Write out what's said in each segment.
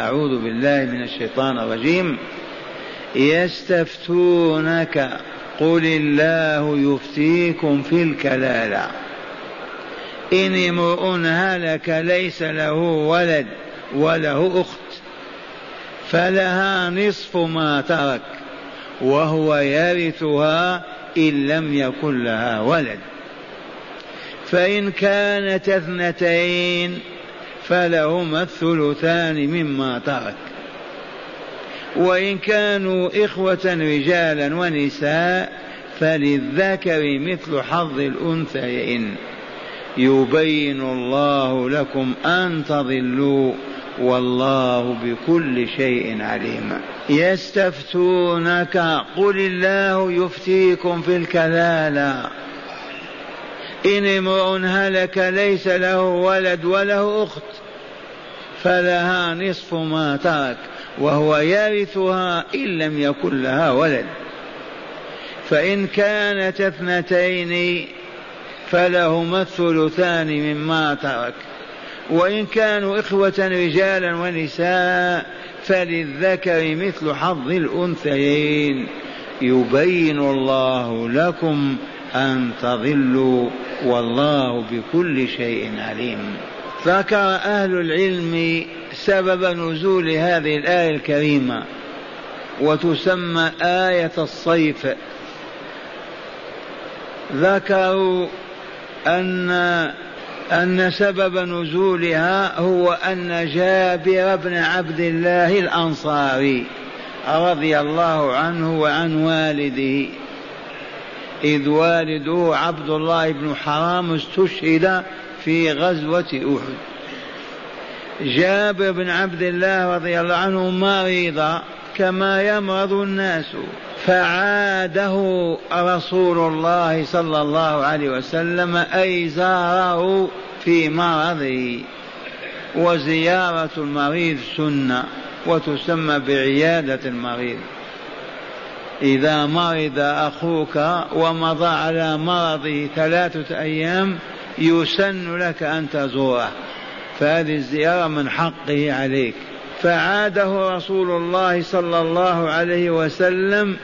أعوذ بالله من الشيطان الرجيم. يستفتونك قل الله يفتيكم في الكلالة. إن امرؤ هلك ليس له ولد وله أخت فلها نصف ما ترك وهو يرثها إن لم يكن لها ولد. فإن كانت اثنتين فلهما الثلثان مما ترك. وإن كانوا إخوة رجالا ونساء فللذكر مثل حظ الأنثيين. يبين الله لكم أن تضلوا والله بكل شيء عليم. يستفتونك قل الله يفتيكم في الكلالة. إن امرؤ هلك ليس له ولد وله أخت. فلها نصف ما ترك وهو يرثها إن لم يكن لها ولد. فإن كانت اثنتين فلهما الثلثان مما ترك. وإن كانوا إخوة رجالا ونساء فللذكر مثل حظ الأنثيين. يبين الله لكم أن تضلوا والله بكل شيء عليم. ذكر أهل العلم سبب نزول هذه الآية الكريمة وتسمى آية الصيف. ذكروا أن أن سبب نزولها هو أن جابر بن عبد الله الأنصاري رضي الله عنه وعن والده إذ والده عبد الله بن حرام استشهد في غزوة أحد. جابر بن عبد الله رضي الله عنه مريض كما يمرض الناس. فعاده رسول الله صلى الله عليه وسلم أي زاره في مرضه. وزيارة المريض سنة وتسمى بعيادة المريض. إذا مرض أخوك ومضى على مرضه ثلاثة أيام يسن لك أن تزوره. فهذه الزيارة من حقه عليك. فعاده رسول الله صلى الله عليه وسلم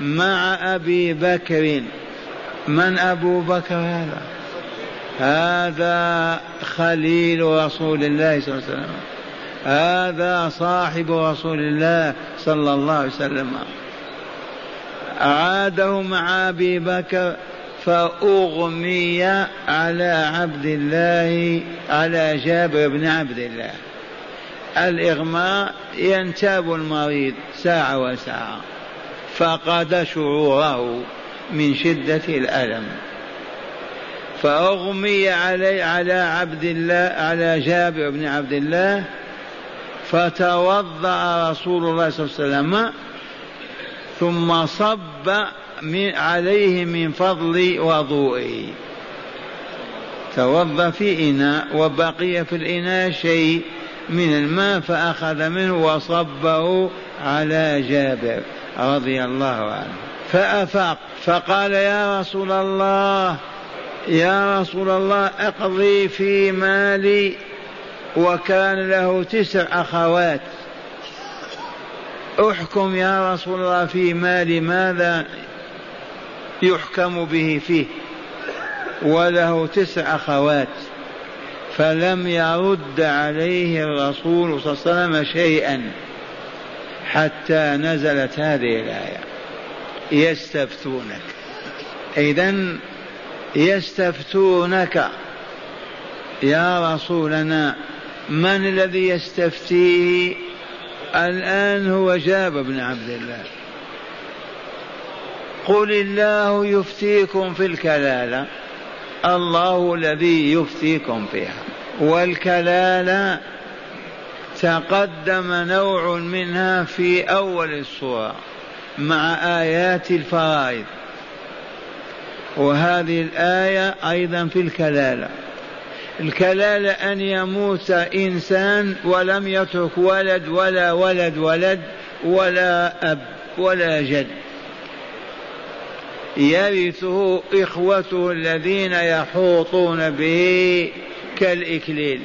مع أبي بكر. من أبو بكر هذا؟ هذا خليل رسول الله صلى الله عليه وسلم. هذا صاحب رسول الله صلى الله عليه وسلم. عاده مع أبي بكر فأغمي على عبد الله على جابر بن عبد الله. الإغماء ينتاب المريض ساعة وساعة فقد شعوره من شدة الألم. فأغمي علي على عبد الله على جابر بن عبد الله فتوضأ رسول الله صلى الله عليه وسلم ثم صب من عليه من فضل وضوئه. توضأ في إناء وبقي في الإناء شيء من الماء فأخذ منه وصبه على جابر رضي الله عنه. فأفاق فقال يا رسول الله يا رسول الله اقضي في مالي وكان له تسع أخوات. أحكم يا رسول الله في مالي ماذا يحكم به فيه وله تسع أخوات فلم يرد عليه الرسول صلى الله عليه وسلم شيئا حتى نزلت هذه الآية. يستفتونك. اذا يستفتونك. يا رسولنا من الذي يستفتيه الآن هو جابر بن عبد الله. قل الله يفتيكم في الكلالة. الله الذي يفتيكم فيها. والكلالة تقدم نوع منها في أول السورة مع آيات الفرائض. وهذه الآية أيضا في الكلالة. الكلالة أن يموت إنسان ولم يترك ولد ولا ولد ولد ولا أب ولا جد. يرثه إخوته الذين يحوطون به كالإكليل.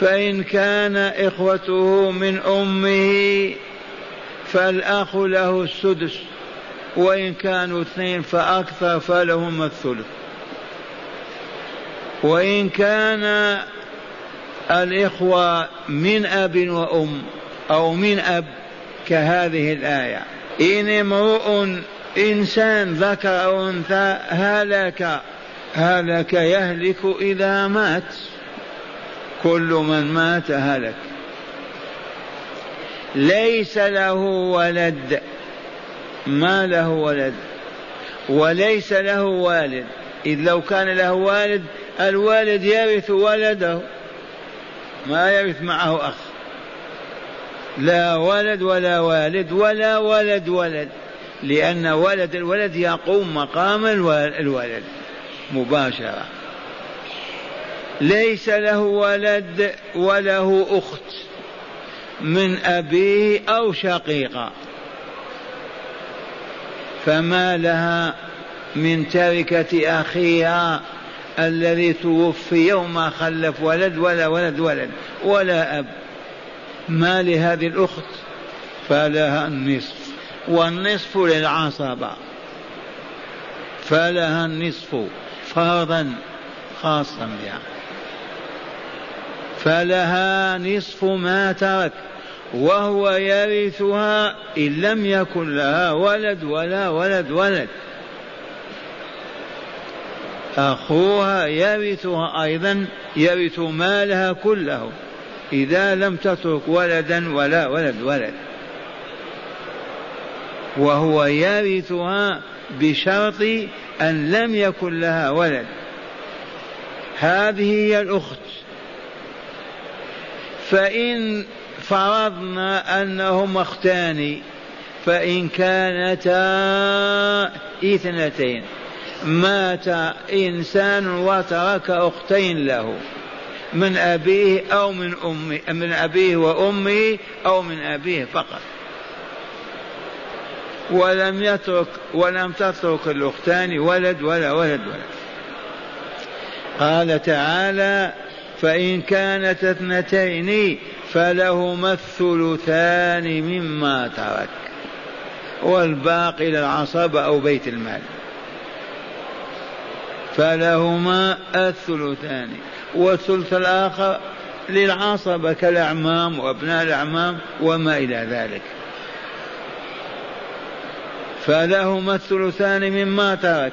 فإن كان إخوته من أمه فالأخ له السدس وإن كانوا اثنين فأكثر فلهم الثلث. وإن كان الإخوة من أب وأم أو من أب كهذه الآية. إن امرؤ إنسان ذكر أو أنثى هلك هلك يهلك إذا مات. كل من مات هلك. ليس له ولد ما له ولد. وليس له والد إذ لو كان له والد الوالد يرث ولده ما يرث معه أخ. لا ولد ولا والد ولا ولد ولد لأن ولد الولد يقوم مقام الولد مباشرة. ليس له ولد وله أخت من أبيه أو شقيقة. فما لها من تركة أخيها الذي توفي وما خلف ولد ولا ولد ولد ولا أب. ما لهذه الأخت فلها النصف. والنصف للعصبة. فلها النصف فرضا خاصا بها فلها نصف ما ترك وهو يرثها إن لم يكن لها ولد ولا ولد ولد. أخوها يرثها أيضا يرث مالها كله. إذا لم تترك ولدا ولا ولد ولد. وهو يرثها بشرط أن لم يكن لها ولد. هذه هي الأخت. فإن فرضنا أنهما أختان فإن كانتا اثنتين. مات إنسان وترك أختين له. من أبيه أو من أمه من أبيه وأمه أو من أبيه فقط. ولم يترك ولم تترك الأختان ولد ولا ولد ولد. قال تعالى فإن كانت اثنتين فلهما الثلثان مما ترك. والباقي للعصبة أو بيت المال. فلهما الثلثان. والثلث الآخر للعصبة كالأعمام وأبناء الأعمام وما إلى ذلك. فلهما الثلثان مما ترك.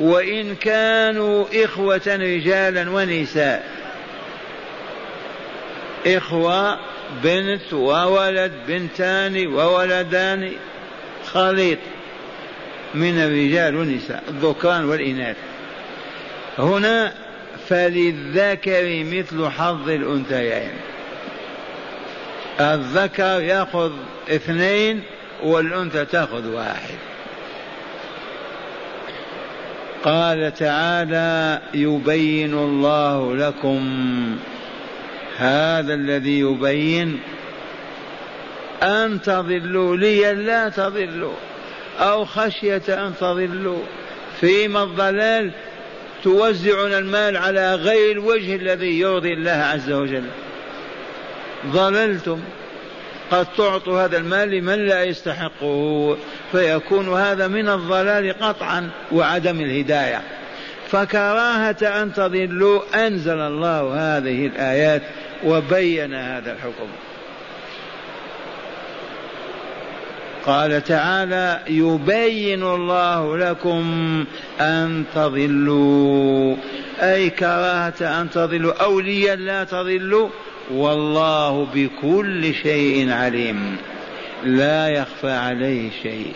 وإن كانوا إخوة رجالا ونساء إخوة بنت وولد بنتان وولدان خليط من الرجال والنساء الذكران والإناث. هنا فللذكر مثل حظ الأنثيين. الذكر يأخذ اثنين والأنثى تأخذ واحد. قال تعالى يبين الله لكم هذا الذي يبين. أن تضلوا لي لا تضلوا أو خشية أن تضلوا. فيما الضلال؟ توزعون المال على غير الوجه الذي يرضي الله عز وجل. ضللتم. قد تعطوا هذا المال لمن لا يستحقه فيكون هذا من الضلال قطعا وعدم الهداية. فكراهة أن تضلوا أنزل الله هذه الآيات وبين هذا الحكم. قال تعالى يبين الله لكم أن تضلوا. أي كراهة أن تضلوا أوليا لا تضلوا. والله بكل شيء عليم. لا يخفى عليه شيء.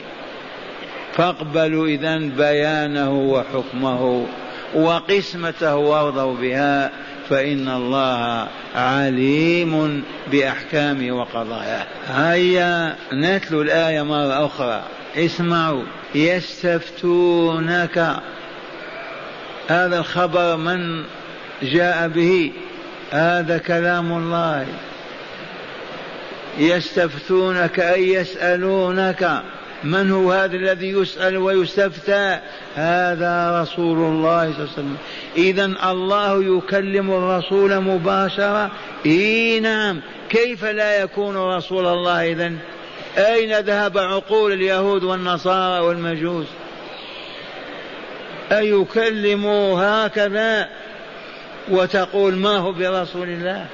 فاقبلوا إذا بيانه وحكمه وقسمته وارضوا بها. فإن الله عليم بأحكامه وقضاياه هيا نتلو الآية مرة أخرى. اسمعوا. يستفتونك. هذا الخبر من جاء به؟ هذا كلام الله. يستفتونك أي يسألونك. من هو هذا الذي يسأل ويستفتى؟ هذا رسول الله صلى الله عليه وسلم. إذا الله يكلم الرسول مباشرة. إي نعم. كيف لا يكون رسول الله إذا أين ذهب عقول اليهود والنصارى والمجوس؟ أيكلموا هكذا وتقول ما هو برسول الله؟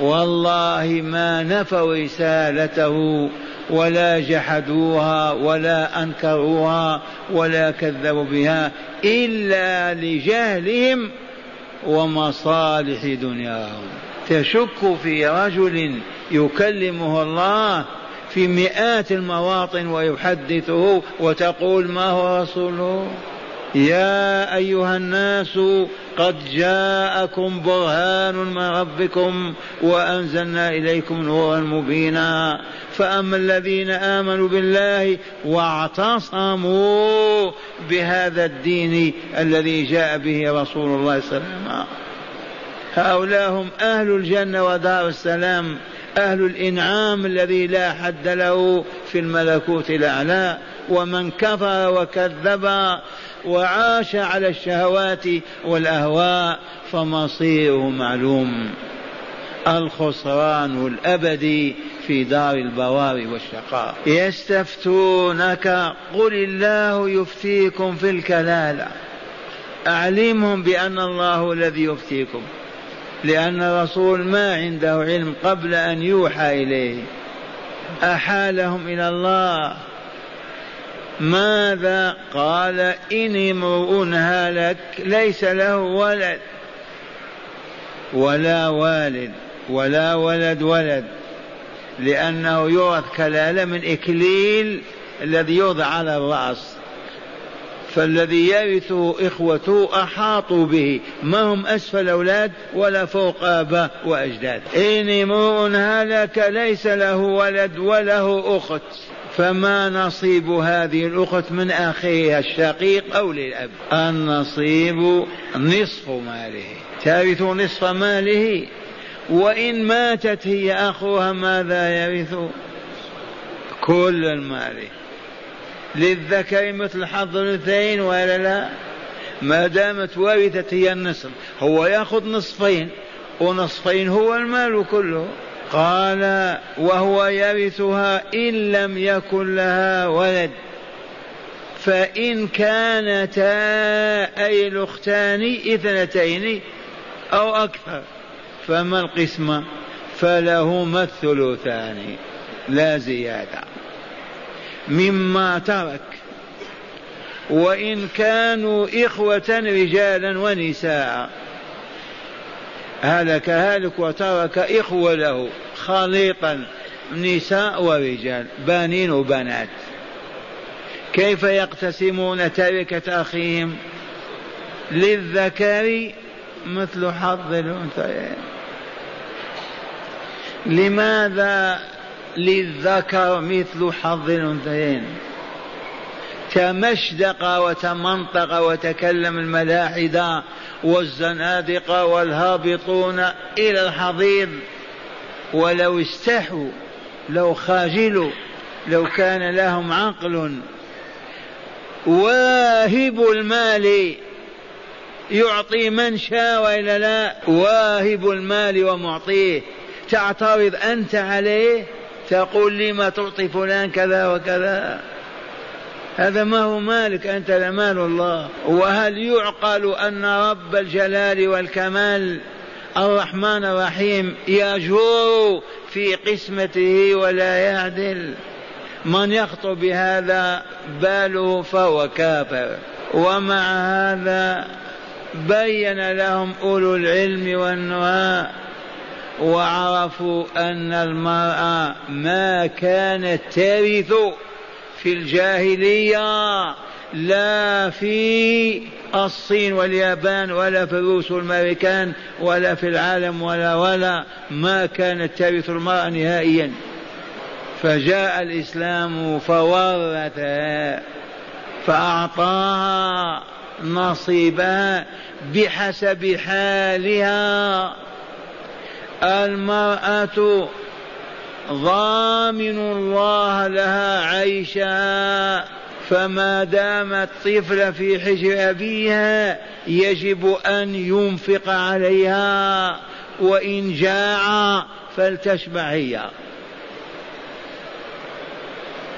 والله ما نفوا رسالته. ولا جحدوها ولا أنكروها ولا كذبوا بها إلا لجهلهم ومصالح دنياهم. تشك في رجل يكلمه الله في مئات المواطن ويحدثه وتقول ما هو رسوله؟ يا أيها الناس قد جاءكم برهان من ربكم وأنزلنا إليكم نورا مبينا. فأما الذين آمنوا بالله واعتصموا بهذا الدين الذي جاء به رسول الله صلى الله عليه وسلم. هؤلاء هم أهل الجنة ودار السلام أهل الإنعام الذي لا حد له في الملكوت الأعلى. ومن كفر وكذب وعاش على الشهوات والأهواء فمصيره معلوم. الخسران الأبدي في دار البوار والشقاء. يستفتونك قل الله يفتيكم في الكلالة. أعلمهم بأن الله الذي يفتيكم. لأن الرسول ما عنده علم قبل أن يوحى إليه. أحالهم إلى الله. ماذا قال إن امرؤ هلك ليس له ولد ولا والد ولا ولد ولد لأنه يورث كلالة من إكليل الذي يوضع على الرأس فالذي يرثه إخوته أحاطوا به ما هم أسفل أولاد ولا فوق آباء وأجداد إن امرؤ هلك ليس له ولد وله أخت فما نصيب هذه الأخت من أخيها الشقيق أو للأب؟ النصيب نصف ماله. ترث نصف ماله. وإن ماتت هي أخوها ماذا يرث؟ كل المال. للذكر مثل حظ الأنثيين ولا لا؟ ما دامت ورثت هي النصف هو يأخذ نصفين ونصفين هو المال كله. قال وهو يرثها إن لم يكن لها ولد. فإن كانتا أي الأختان إثنتين أو أكثر فما القسمة فلهما الثلثان لا زيادة. مما ترك. وإن كانوا إخوة رجالا ونساء هلك هالك وترك إخوة له خليطا نساء ورجال بنين وبنات. كيف يقتسمون تركة أخيهم؟ للذكر مثل حظ الأنثيين. لماذا للذكر مثل حظ الأنثيين؟ تمشدق وتمنطق وتكلم الملاحدة والزنادقة والهابطون إلى الحضيض. ولو استحوا لو خاجلوا لو كان لهم عقل. واهب المال. يعطي من شاء وإلا لا. واهب المال ومعطيه. تعترض أنت عليه تقول لما تعطي فلان كذا وكذا. هذا ما هو مالك أنت لمال الله. وهل يعقل أن رب الجلال والكمال الرحمن الرحيم يجور في قسمته ولا يعدل؟ من يخطو بهذا باله فهو كافر. ومع هذا بين لهم أولو العلم والنهى وعرفوا أن المرأة ما كانت ترث. في الجاهلية لا في الصين واليابان ولا في الروس والأمريكان ولا في العالم ولا ولا ما كانت ترث المرأة نهائيا. فجاء الإسلام فورثها فأعطاها نصيبها بحسب حالها. المرأة ضامن الله لها عيشها فما دامت طفلة في حجر أبيها يجب أن ينفق عليها وإن جاع فلتشبع هي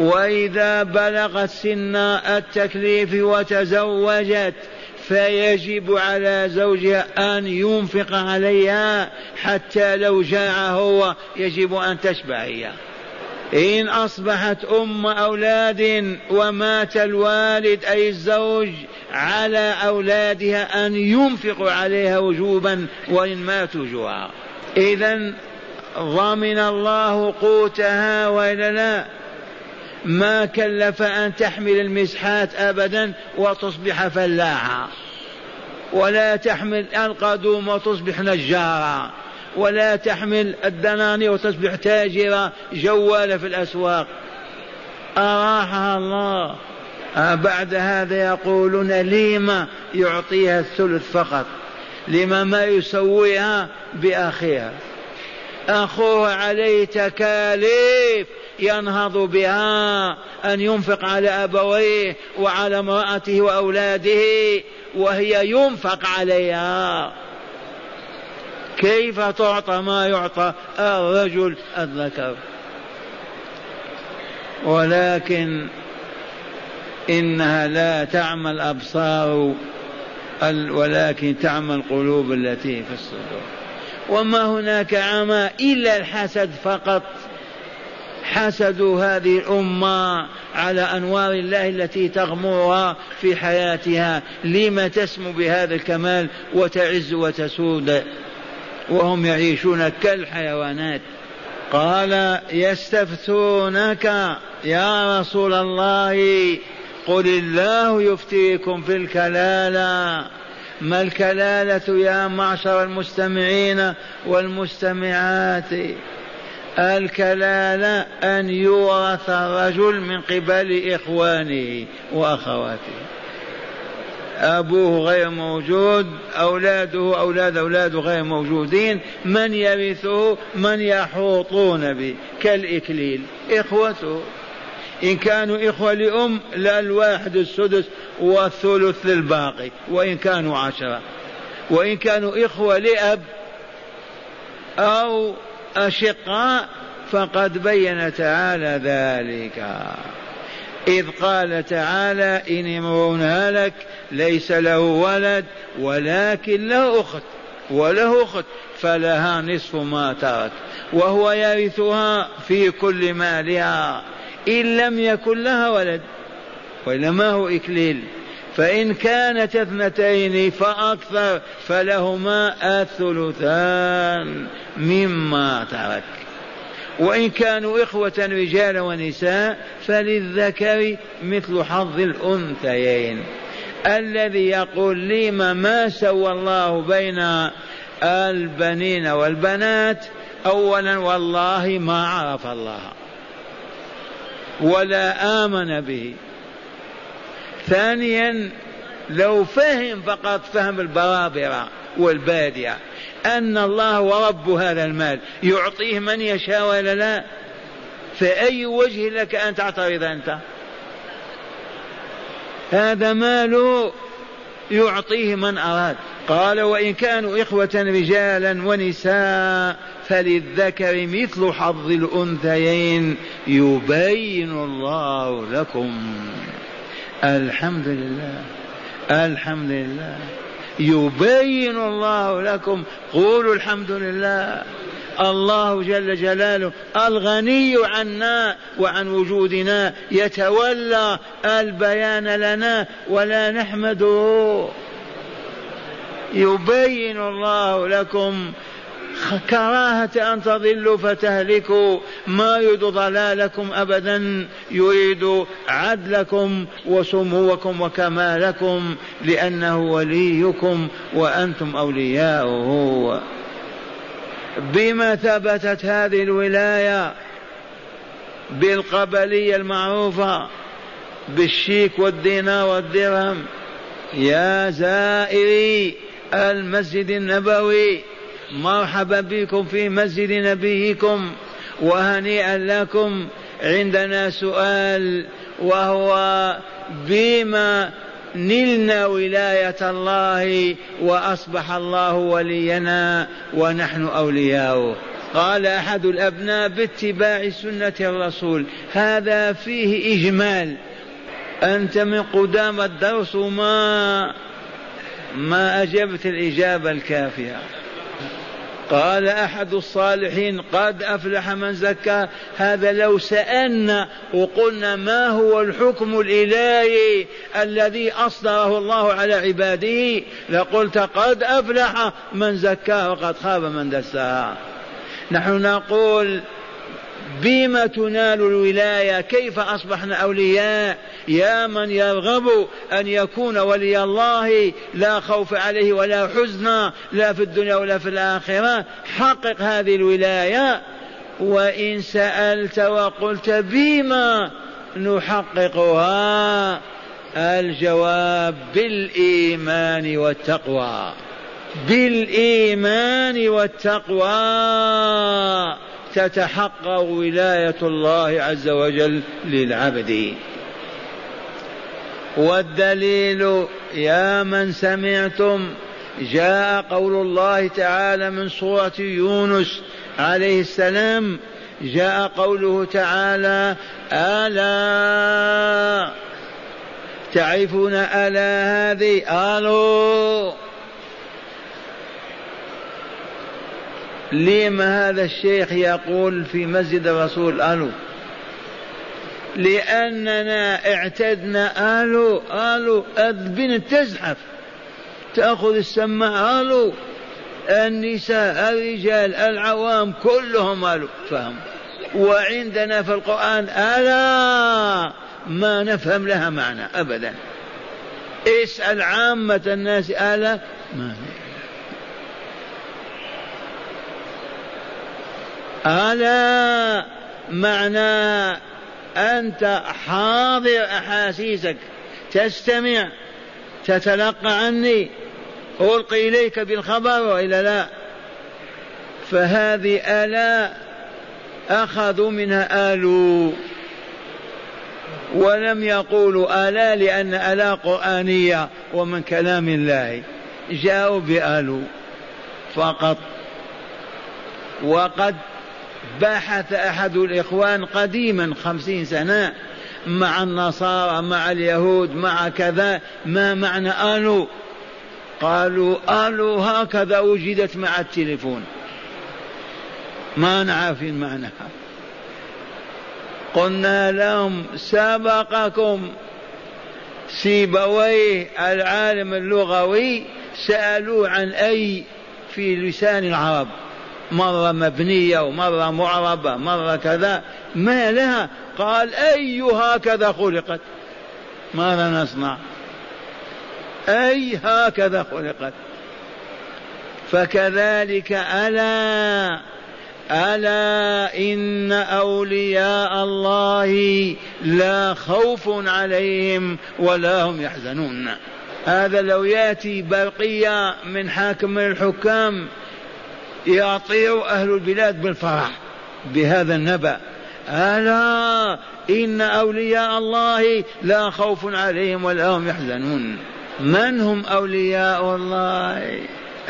وإذا بلغت سن التكليف وتزوجت فيجب على زوجها أن ينفق عليها حتى لو جاع هو يجب أن تشبع هي. إن أصبحت أم أولاد ومات الوالد أي الزوج على أولادها أن ينفقوا عليها وجوبا وإن ماتوا جوعا إذا ضمن الله قوتها وإلا لا؟ ما كلف أن تحمل المسحات أبدا وتصبح فلاحة ولا تحمل القدوم وتصبح نجارة ولا تحمل الدنانير وتصبح تاجرة جوالة في الأسواق. أراحها الله. آه، بعد هذا يقولون لما يعطيها الثلث فقط؟ لما ما يسويها بأخيها؟ أخوها عليه تكاليف ينهض بها أن ينفق على أبويه وعلى امرأته وأولاده وهي ينفق عليها. كيف تعطى ما يعطى؟ الرجل الذكر. ولكن إنها لا تعمى الأبصار ولكن تعمى القلوب التي في الصدور. وما هناك عمى إلا الحسد فقط. حسدوا هذه الأمة على أنوار الله التي تغمرها في حياتها. لم تسمو بهذا الكمال وتعز وتسود؟ وهم يعيشون كالحيوانات. قال يستفتونك يا رسول الله. قل الله يفتيكم في الكلالة. ما الكلالة يا معشر المستمعين والمستمعات؟ الكلالة أن يورث الرجل من قبل إخوانه وأخواته. أبوه غير موجود أولاده أولاد أولاده غير موجودين من يرثه؟ من يحوطون به كالإكليل إخوته. إن كانوا إخوة لأم لا الواحد السدس والثلث للباقي وإن كانوا عشرة. وإن كانوا إخوة لأب أو أشقاء فقد بين تعالى ذلك. إذ قال تعالى إن امرؤ هلك ليس له ولد ولكن له أخت وله أخت فلها نصف ما ترك وهو يرثها في كل مالها إن لم يكن لها ولد. وإلا ما هو إكليل. فإن كانت اثنتين فأكثر فلهما الثلثان مما ترك. وإن كانوا إخوة رجال ونساء فللذكر مثل حظ الأنثيين. الذي يقول لما ما سوى الله بين البنين والبنات أولا والله ما عرف الله ولا آمن به. ثانيا لو فهم فقط فهم البرابرة والبادية أن الله هو رب هذا المال. يعطيه من يشاء ولا لا؟ فأي وجه لك أن تعترض أنت؟ هذا مال يعطيه من أراد. قال وإن كانوا إخوة رجالا ونساء فللذكر مثل حظ الأنثيين يبين الله لكم. الحمد لله. الحمد لله. يبين الله لكم. قولوا الحمد لله. الله جل جلاله الغني عنا وعن وجودنا. يتولى البيان لنا ولا نحمده. يبين الله لكم كراهة أن تضلوا فتهلكوا. ما يريد ضلالكم أبدا. يريد عدلكم وسموكم وكمالكم لأنه وليكم وأنتم أولياؤه. بما ثبتت هذه الولاية بالقبلية المعروفة بالشيك والدينار والدرهم يا زائري المسجد النبوي مرحبا بكم في مسجد نبيكم وهنيئا لكم عندنا سؤال وهو بما نلنا ولاية الله وأصبح الله ولينا ونحن أولياؤه. قال أحد الأبناء باتباع سنة الرسول هذا فيه إجمال. أنت من قدام الدرس ما ما أجبت الإجابة الكافية. قال أحد الصالحين قد أفلح من زكى هذا لو سألنا وقلنا ما هو الحكم الإلهي الذي أصدره الله على عباده؟ لقلت قد أفلح من زكاه وقد خاب من دساها. نحن نقول بما تنال الولاية؟ كيف أصبحنا أولياء؟ يا من يرغب أن يكون ولي الله لا خوف عليه ولا حزن لا في الدنيا ولا في الآخرة. حقق هذه الولاية. وإن سألت وقلت بما نحققها الجواب بالإيمان والتقوى. بالإيمان والتقوى. تتحقق ولاية الله عز وجل للعبد. والدليل يا من سمعتم جاء قول الله تعالى من سورة يونس عليه السلام جاء قوله تعالى ألا تعرفون ألا هذه؟ ألو لما هذا الشيخ يقول في مسجد الرسول ألو؟ لأننا اعتدنا ألو ألو البنت تزحف تأخذ السماعة ألو النساء الرجال العوام كلهم ألو فهم. وعندنا في القرآن ألا ما نفهم لها معنى أبدا. اسأل عامة الناس ألا ما نفهم. ألا معنى أنت حاضر أحاسيسك تستمع تتلقى عني ألقي إليك بالخبر وإلا لا. فهذه ألا أخذوا منها آلوا ولم يقولوا ألا لأن ألا قرآنية ومن كلام الله. جاءوا بآلوا فقط. وقد بحث أحد الإخوان قديما خمسين سنة مع النصارى مع اليهود مع كذا ما معنى آلو؟ قالوا آلو هكذا وجدت مع التليفون. ما نعرف معناها قلنا لهم سبقكم. سيبويه العالم اللغوي سألوه عن أي في لسان العرب. مرة مبنية ومرة معربة مرة كذا. ما لها؟ قال أي هكذا خلقت. ماذا نصنع؟ أي هكذا خلقت. فكذلك ألا ألا إن أولياء الله لا خوف عليهم ولا هم يحزنون. هذا لو يأتي برقية من حاكم من الحكام يطير أهل البلاد بالفرح بهذا النبأ. ألا إن أولياء الله لا خوف عليهم ولا هم يحزنون. من هم أولياء الله؟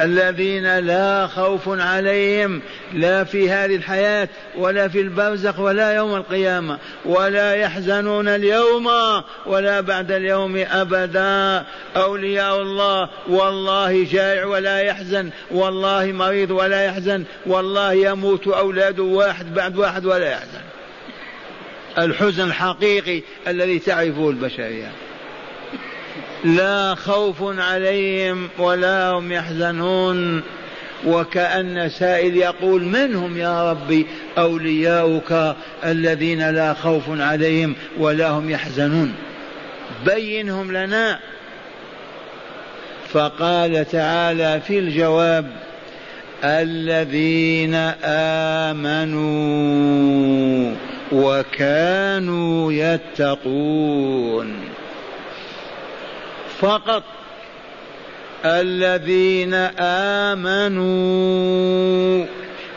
الذين لا خوف عليهم لا في هذه الحياة ولا في البرزخ ولا يوم القيامة ولا يحزنون اليوم ولا بعد اليوم أبدا. أولياء الله والله جائع ولا يحزن والله مريض ولا يحزن والله يموت أولاده واحد بعد واحد ولا يحزن. الحزن الحقيقي الذي تعرفه البشرية. لا خوف عليهم ولا هم يحزنون. وكأن سائل يقول من هم يا ربي أولياؤك الذين لا خوف عليهم ولا هم يحزنون. بينهم لنا. فقال تعالى في الجواب الذين آمنوا وكانوا يتقون. فقط الذين آمنوا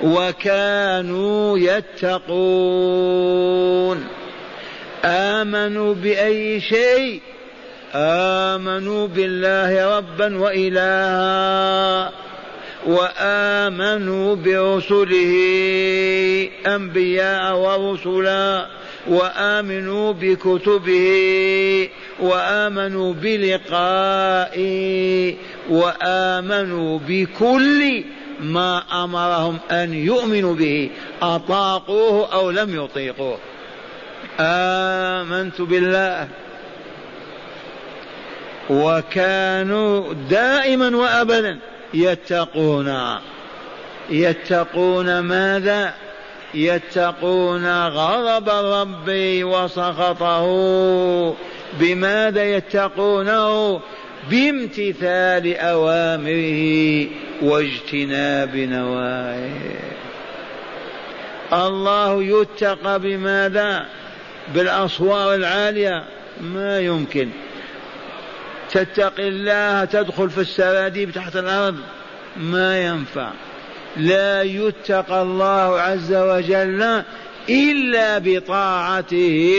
وكانوا يتقون. آمنوا بأي شيء؟ آمنوا بالله ربا وإلها وآمنوا برسله أنبياء ورسلا وآمنوا بكتبه وآمنوا بلقائه وآمنوا بكل ما أمرهم أن يؤمنوا به أطاقوه أو لم يطيقوه. آمنت بالله. وكانوا دائما وابدا يتقون. يتقون ماذا؟ يتقون غضب الرب وسخطه. بماذا يتقونه؟ بامتثال أوامره واجتناب نواهيه. الله يتقى بماذا؟ بالاصوار العالية. ما يمكن. تتقي الله تدخل في السراديب تحت الأرض. ما ينفع. لا يتقى الله عز وجل إلا بطاعته.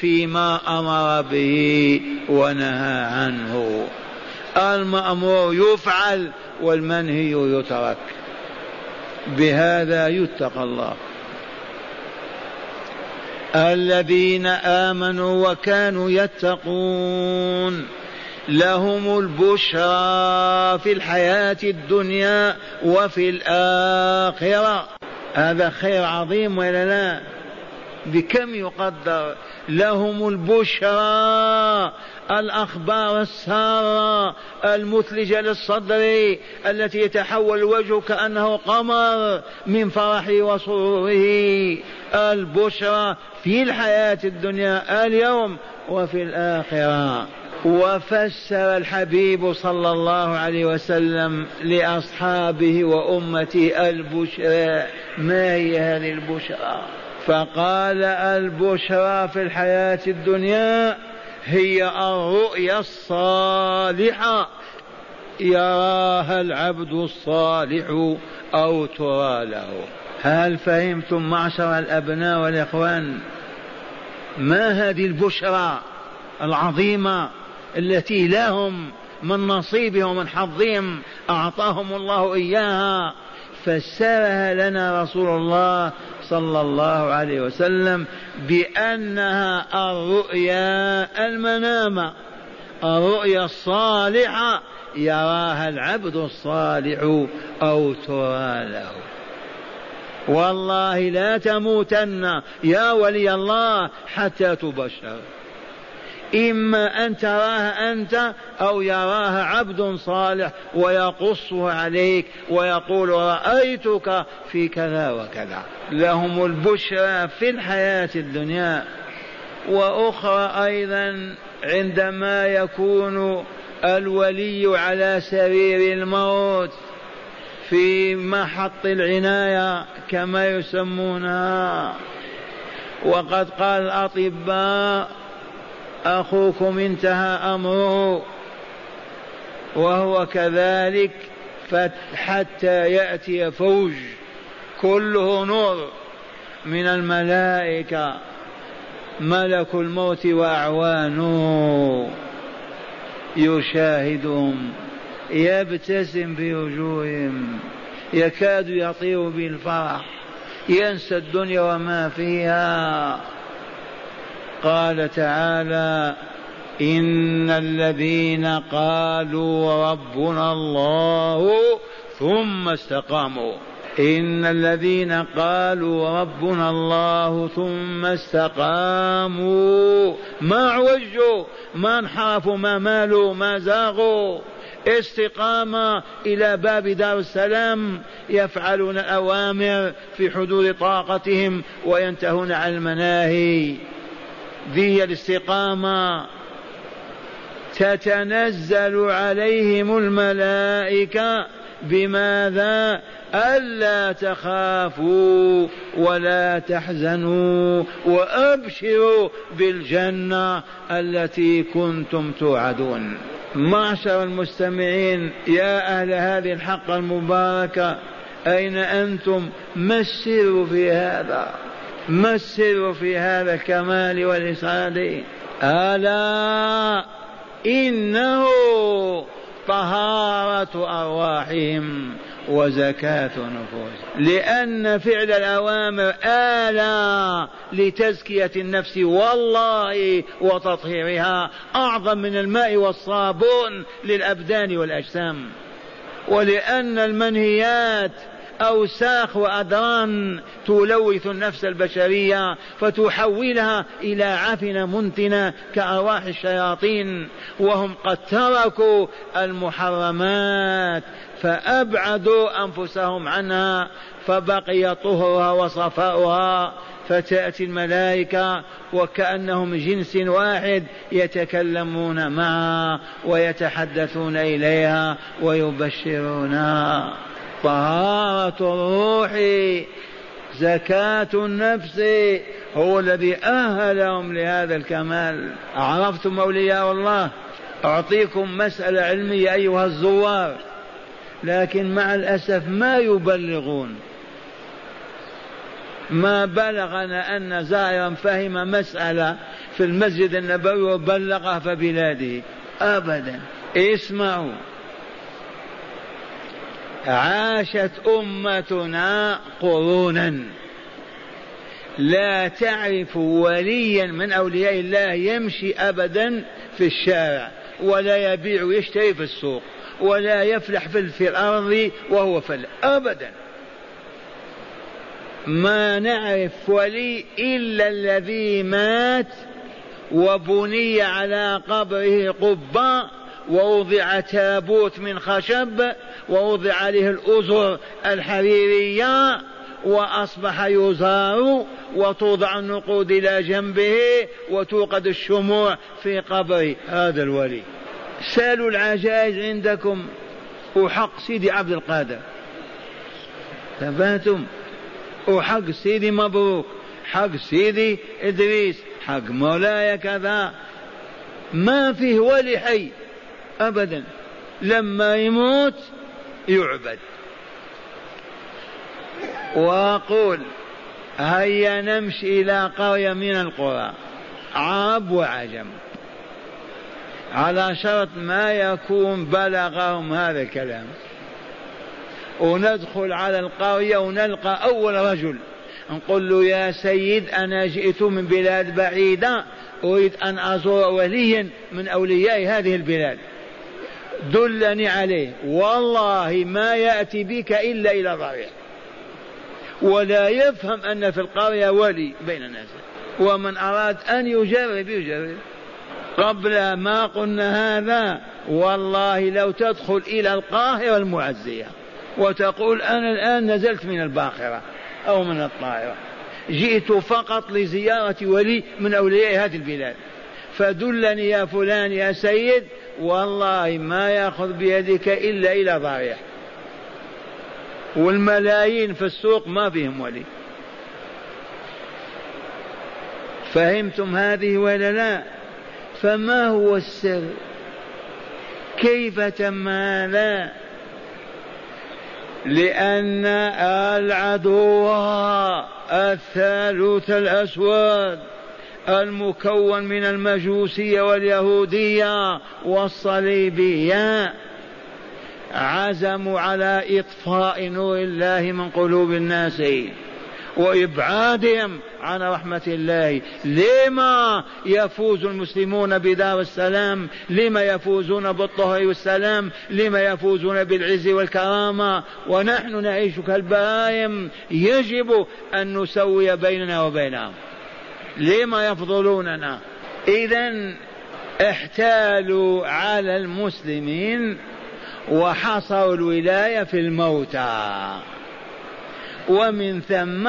فيما أمر به ونهى عنه. المأمور يفعل والمنهي يترك. بهذا يتقى الله. الذين آمنوا وكانوا يتقون. لهم البشرى في الحياة الدنيا وفي الآخرة. هذا خير عظيم ولا لا؟ بكم يقدر لهم البشرى الأخبار السارة المثلجة للصدر التي يتحول الوجه كأنه قمر من فرحه وسروره. البشرى في الحياة الدنيا اليوم وفي الآخرة. وفسر الحبيب صلى الله عليه وسلم لأصحابه وأمته البشرى ما هي هذه البشرى؟ فقال البشرى في الحياة الدنيا هي الرؤيا الصالحة. يراها العبد الصالح أو ترى له. هل فهمتم معشر الأبناء والإخوان؟ ما هذه البشرى العظيمة التي لهم من نصيبهم ومن حظهم؟ أعطاهم الله إياها. فسرها لنا رسول الله صلى الله عليه وسلم بأنها الرؤيا المنامة الرؤيا الصالحة يراها العبد الصالح أو ترى له والله لا تموتن يا ولي الله حتى تبشر. إما أن تراها أنت أو يراها عبد صالح ويقصه عليك ويقول رأيتك في كذا وكذا. لهم البشرى في الحياة الدنيا وأخرى أيضا عندما يكون الولي على سرير الموت في محط العناية كما يسمونها. وقد قال الأطباء أخوكم انتهى أمره وهو كذلك حتى يأتي فوج كله نور من الملائكة ملك الموت وأعوانه يشاهدهم يبتسم في وجوههم يكاد يطير بالفرح ينسى الدنيا وما فيها قال تعالى إن الذين قالوا ربنا الله ثم استقاموا. إن الذين قالوا ربنا الله ثم استقاموا. ما عوجوا ما انحرفوا ما مالوا ما زاغوا. استقامة إلى باب دار السلام يفعلون الأوامر في حدود طاقتهم وينتهون عن المناهي. ذي الاستقامة تتنزل عليهم الملائكة بماذا؟ ألا تخافوا ولا تحزنوا وأبشروا بالجنة التي كنتم توعدون. معشر المستمعين يا أهل هذه الحق المباركة أين أنتم؟ ما السر في هذا؟ ما السر في هذا الكمال والإسعاد ألا إنه طهارة أرواحهم وزكاة نفوس لأن فعل الأوامر آلى لتزكية النفس والله وتطهيرها أعظم من الماء والصابون للأبدان والأجسام. ولأن المنهيات أوساخ وأدران تلوث النفس البشرية فتحولها إلى عفن منتنة كأرواح الشياطين وهم قد تركوا المحرمات فأبعدوا أنفسهم عنها فبقي طهرها وصفاؤها فتأتي الملائكة وكأنهم جنس واحد يتكلمون معها ويتحدثون إليها ويبشرونها. طهارة الروح زكاة النفس هو الذي أهلهم لهذا الكمال. عرفتم أولياء الله؟ أعطيكم مسألة علمية أيها الزوار. لكن مع الأسف ما يبلغون. ما بلغنا أن زائرا فهم مسألة في المسجد النبوي وبلغها في بلاده. أبدا. اسمعوا. عاشت أمتنا قرونا. لا تعرف وليا من أولياء الله يمشي أبدا في الشارع ولا يبيع ويشتري في السوق ولا يفلح في الأرض وهو فل أبدا. ما نعرف ولي إلا الذي مات وبني على قبره قبة ووضع تابوت من خشب ووضع عليه الأزر الحريرية وأصبح يزار وتوضع النقود إلى جنبه وتوقد الشموع في قبره هذا الولي. سألوا العجائز عندكم. وحق سيدي عبد القادر. تباتم وحق سيدي مبروك. حق سيدي إدريس. حق مولاي كذا. ما فيه ولي حي. أبدا. لما يموت يعبد. وأقول هيا نمشي إلى قرية من القرى. عرب وعجم. على شرط ما يكون بلغهم هذا الكلام. وندخل على القرية ونلقى أول رجل. نقول له يا سيد أنا جئت من بلاد بعيدة. أريد أن أزور وليا من أولياء هذه البلاد. دلني عليه. والله ما يأتي بك إلا إلى ضريح ولا يفهم أن في القرية ولي بين الناس. ومن أراد أن يجرب يجرب. قبل ما قلنا هذا. والله لو تدخل إلى القاهرة المعزية وتقول أنا الآن نزلت من الباخرة أو من الطائرة. جئت فقط لزيارة ولي من أولياء هذه البلاد. فدلني يا فلان يا سيد والله ما ياخذ بيدك إلا إلى ضريح والملايين في السوق ما فيهم ولي. فهمتم هذه ولا لا؟ فما هو السر؟ كيف تم هذا لأن العدو الثالوث الأسود. المكون من المجوسية واليهودية والصليبية. عزموا على إطفاء نور الله من قلوب الناس وإبعادهم عن رحمة الله. لما يفوز المسلمون بدار السلام؟ لما يفوزون بالطهر والسلام؟ لما يفوزون بالعز والكرامة؟ ونحن نعيش كالبهائم. يجب أن نسوي بيننا وبينهم. لما يفضلوننا؟ إذا احتالوا على المسلمين وحصروا الولاية في الموتى. ومن ثم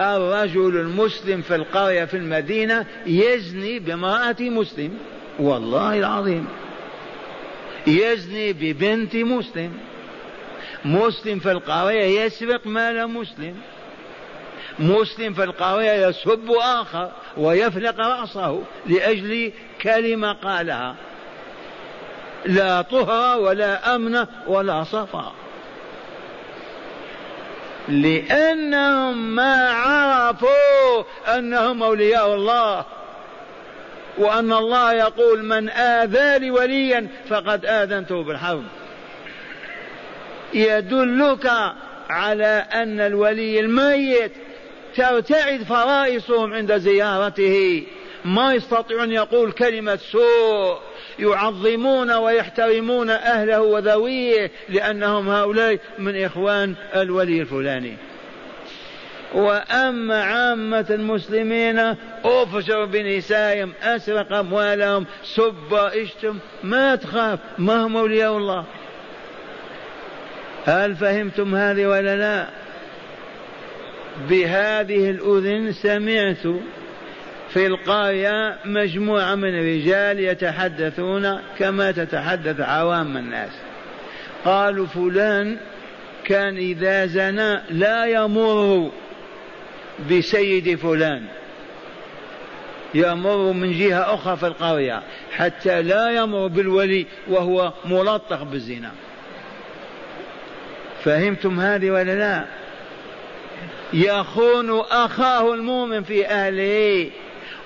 الرجل المسلم في القرية في المدينة يزني بامرأة مسلم. والله العظيم. يزني ببنت مسلم. مسلم في القرية يسرق مال مسلم. مسلم في القرية يسب آخر ويفلق رأسه لأجل كلمة قالها. لا طهر ولا أمن ولا صفا. لأنهم ما عرفوا أنهم أولياء الله وأن الله يقول من آذى لي وليا فقد آذنته بالحرب. يدلك على أن الولي الميت ترتعد فرائصهم عند زيارته. ما يستطيعون يقول كلمة سوء. يعظمون ويحترمون أهله وذويه لأنهم هؤلاء من إخوان الولي الفلاني. وأما عامة المسلمين أفشوا بنسائهم أسرق أموالهم سب اشتم ما تخاف ما هم أولياء الله. هل فهمتم هذه ولا لا؟ بهذه الأذن سمعت في القرية مجموعة من الرجال يتحدثون كما تتحدث عوام الناس. قالوا فلان كان إذا زنى لا يمر بسيد فلان. يمر من جهة أخرى في القرية حتى لا يمر بالولي وهو ملطخ بالزنا. فهمتم هذه ولا لا؟ يخون أخاه المؤمن في أهله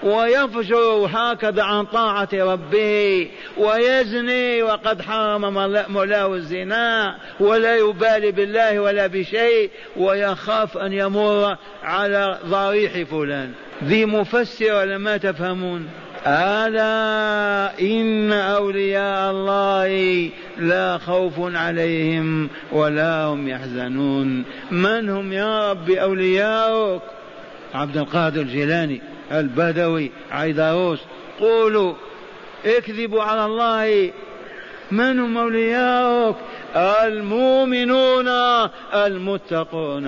ويفجر هكذا عن طاعة ربه ويزني وقد حرم مولاه الزنا ولا يبالي بالله ولا بشيء ويخاف أن يمر على ضريح فلان. ذي مفسر ولا ما تفهمون. ألا إن أولياء الله لا خوف عليهم ولا هم يحزنون. من هم يا رب أولياؤك؟ عبد القادر الجيلاني البدوي عيدروس قولوا اكذبوا على الله. من هم أولياؤك؟ المؤمنون المتقون.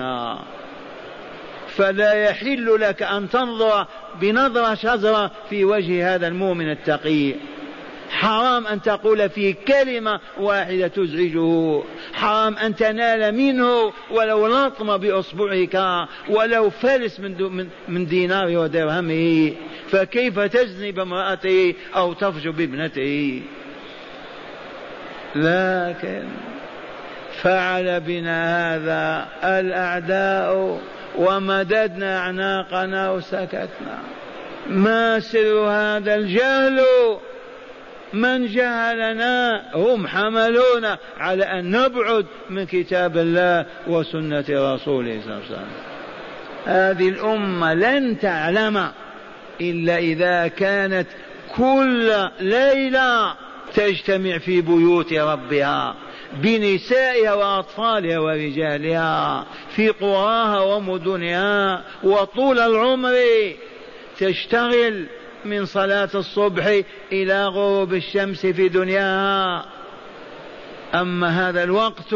فلا يحل لك أن تنظر بنظرة شزرة في وجه هذا المؤمن التقي. حرام أن تقول في كلمة واحدة تزعجه. حرام أن تنال منه ولو لطم بإصبعك ولو فلس من, من دينار ودرهمه. فكيف تزني بامرأته أو تفجر بابنته؟ لكن فعل بنا هذا الأعداء ومددنا أعناقنا وسكتنا. ما سر هذا الجهل؟ من جهلنا؟ هم حملونا على أن نبعد من كتاب الله وسنة رسوله صلى الله عليه وسلم. هذه الأمة لن تعلم إلا إذا كانت كل ليلة تجتمع في بيوت ربها. بنسائها وأطفالها ورجالها في قراها ومدنها وطول العمر تشتغل من صلاة الصبح إلى غروب الشمس في دنياها. أما هذا الوقت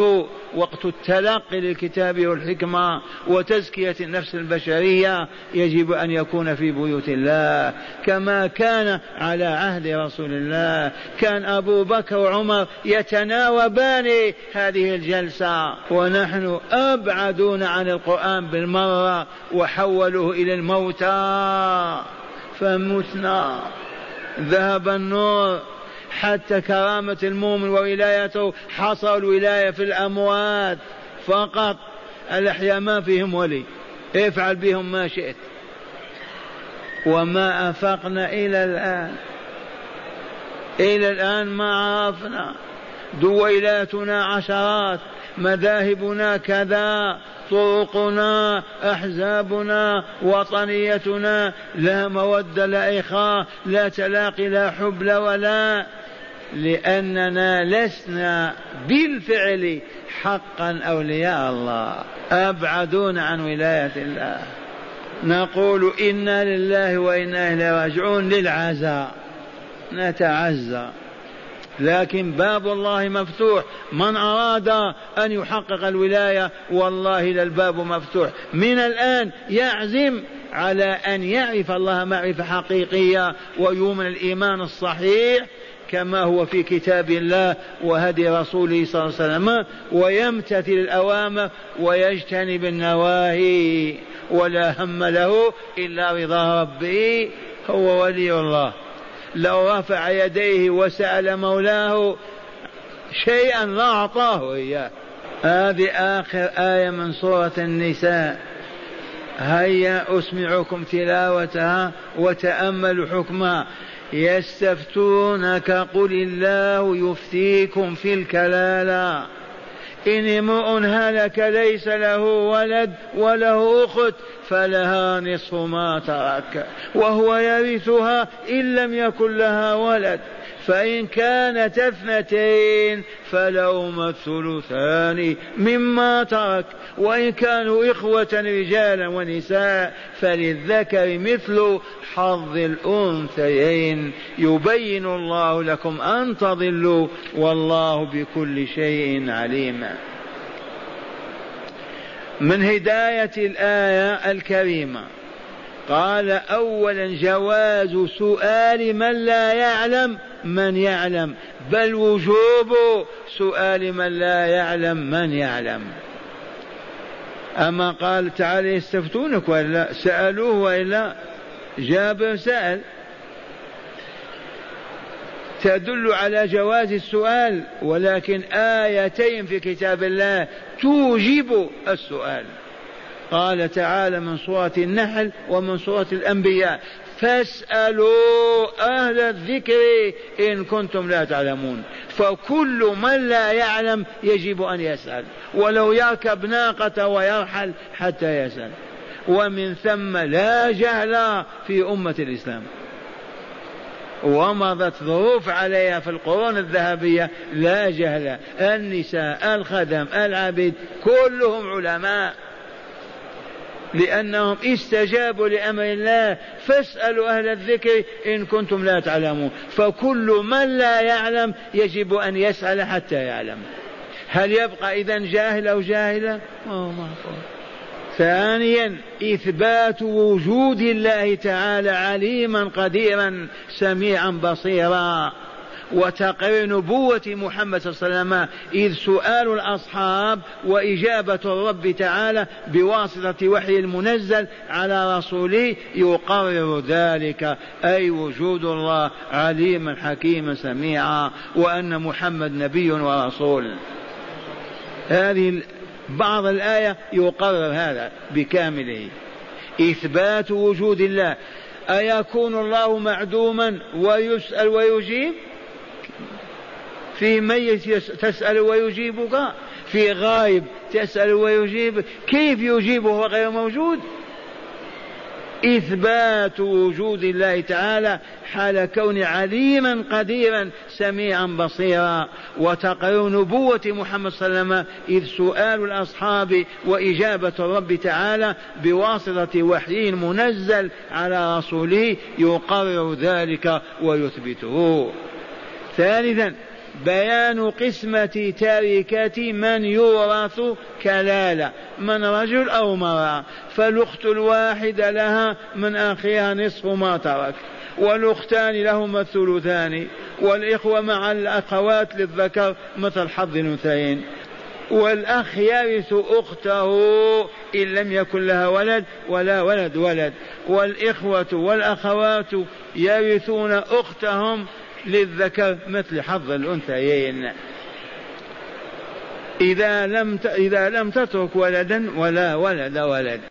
وقت التلقي للكتاب والحكمة وتزكية النفس البشرية يجب أن يكون في بيوت الله. كما كان على عهد رسول الله. كان أبو بكر وعمر يتناوبان هذه الجلسة. ونحن أبعدون عن القرآن بالمرة وحولوه إلى الموتى. فمتنا. ذهب النور. حتى كرامة المؤمن وولايته حصل الولاية في الأموات فقط. الأحياء ما فيهم ولي. افعل بهم ما شئت. وما أفقنا إلى الآن. إلى الآن ما عرفنا. دويلاتنا عشرات. مذاهبنا كذا. طرقنا. أحزابنا. وطنيتنا. لا موده لا إخاء لا تلاقي لا حب لا ولا لأننا لسنا بالفعل حقا أولياء الله أبعدون عن ولاية الله. نقول إنا لله وإنا إليه راجعون للعزاء نتعزى. لكن باب الله مفتوح من أراد أن يحقق الولاية والله للباب مفتوح. من الآن يعزم على أن يعرف الله معرفة حقيقية ويؤمن الإيمان الصحيح كما هو في كتاب الله وهدي رسوله صلى الله عليه وسلم ويمتثل الأوامر ويجتنب النواهي ولا هم له إلا رضا ربه هو ولي الله. لو رفع يديه وسأل مولاه شيئا لا أعطاه إياه. هذه آخر آية من سورة النساء. هيا أسمعكم تلاوتها وتأملوا حكمها. يستفتونك قل الله يفتيكم في الكلالة. إن امرؤ هلك ليس له ولد وله أخت فلها نصف ما ترك وهو يرثها إن لم يكن لها ولد. فإن كانت اثنتين فلهما الثلثان مما ترك. وإن كانوا إخوة رجالا ونساء فللذكر مثل حظ الأنثيين. يبين الله لكم أن تضلوا والله بكل شيء عليم. من هداية الآية الكريمة. قال أولا جواز سؤال من لا يعلم من يعلم بل وجوب سؤال من لا يعلم من يعلم. أما قال تعالى يستفتونك وإلا سألوه وإلا جابر سأل. تدل على جواز السؤال ولكن آيتين في كتاب الله توجب السؤال. قال تعالى من سورة النحل ومن سورة الأنبياء فاسألوا أهل الذكر إن كنتم لا تعلمون. فكل من لا يعلم يجب أن يسأل. ولو يركب ناقة ويرحل حتى يسأل. ومن ثم لا جهل في أمة الإسلام. ومضت ظروف عليها في القرون الذهبية لا جهل. النساء الخدم العبيد كلهم علماء. لأنهم استجابوا لأمر الله. فاسألوا أهل الذكر إن كنتم لا تعلمون. فكل من لا يعلم يجب أن يسأل حتى يعلم. هل يبقى إذا جاهل أو جاهلة؟ ثانيا إثبات وجود الله تعالى عليما قديرا سميعا بصيرا. وتقرير نبوة محمد صلى الله عليه وسلم إذ سؤال الأصحاب وإجابة الرب تعالى بواسطة وحي المنزل على رسوله يقرر ذلك. أي وجود الله عليما حكيما سميعا وأن محمد نبي ورسول. هذه بعض الآية يقرر هذا بكامله. إثبات وجود الله. أيكون الله معدوما ويسأل ويجيب؟ في ميت تسأل ويجيبك في غائب تسأل ويجيب كيف يجيب وهو غير موجود؟ إثبات وجود الله تعالى حال كون عليما قديرا سميعا بصيرا. وتقرير نبوة محمد صلى الله عليه وسلم إذ سؤال الأصحاب وإجابة الرب تعالى بواسطة وحي منزل على رسوله يقرر ذلك ويثبته. ثالثا بيان قسمة تركة من يورث كلالة من رجل أو امرأة. فالأخت الواحدة لها من أخيها نصف ما ترك والأختان لهما الثلثان والإخوة مع الأخوات للذكر مثل حظ الأنثيين. والأخ يرث أخته إن لم يكن لها ولد ولا ولد ولد والإخوة والأخوات يرثون أختهم للذكر مثل حظ الأنثيين. إذا لم إذا لم تترك ولدا ولا ولد ولد.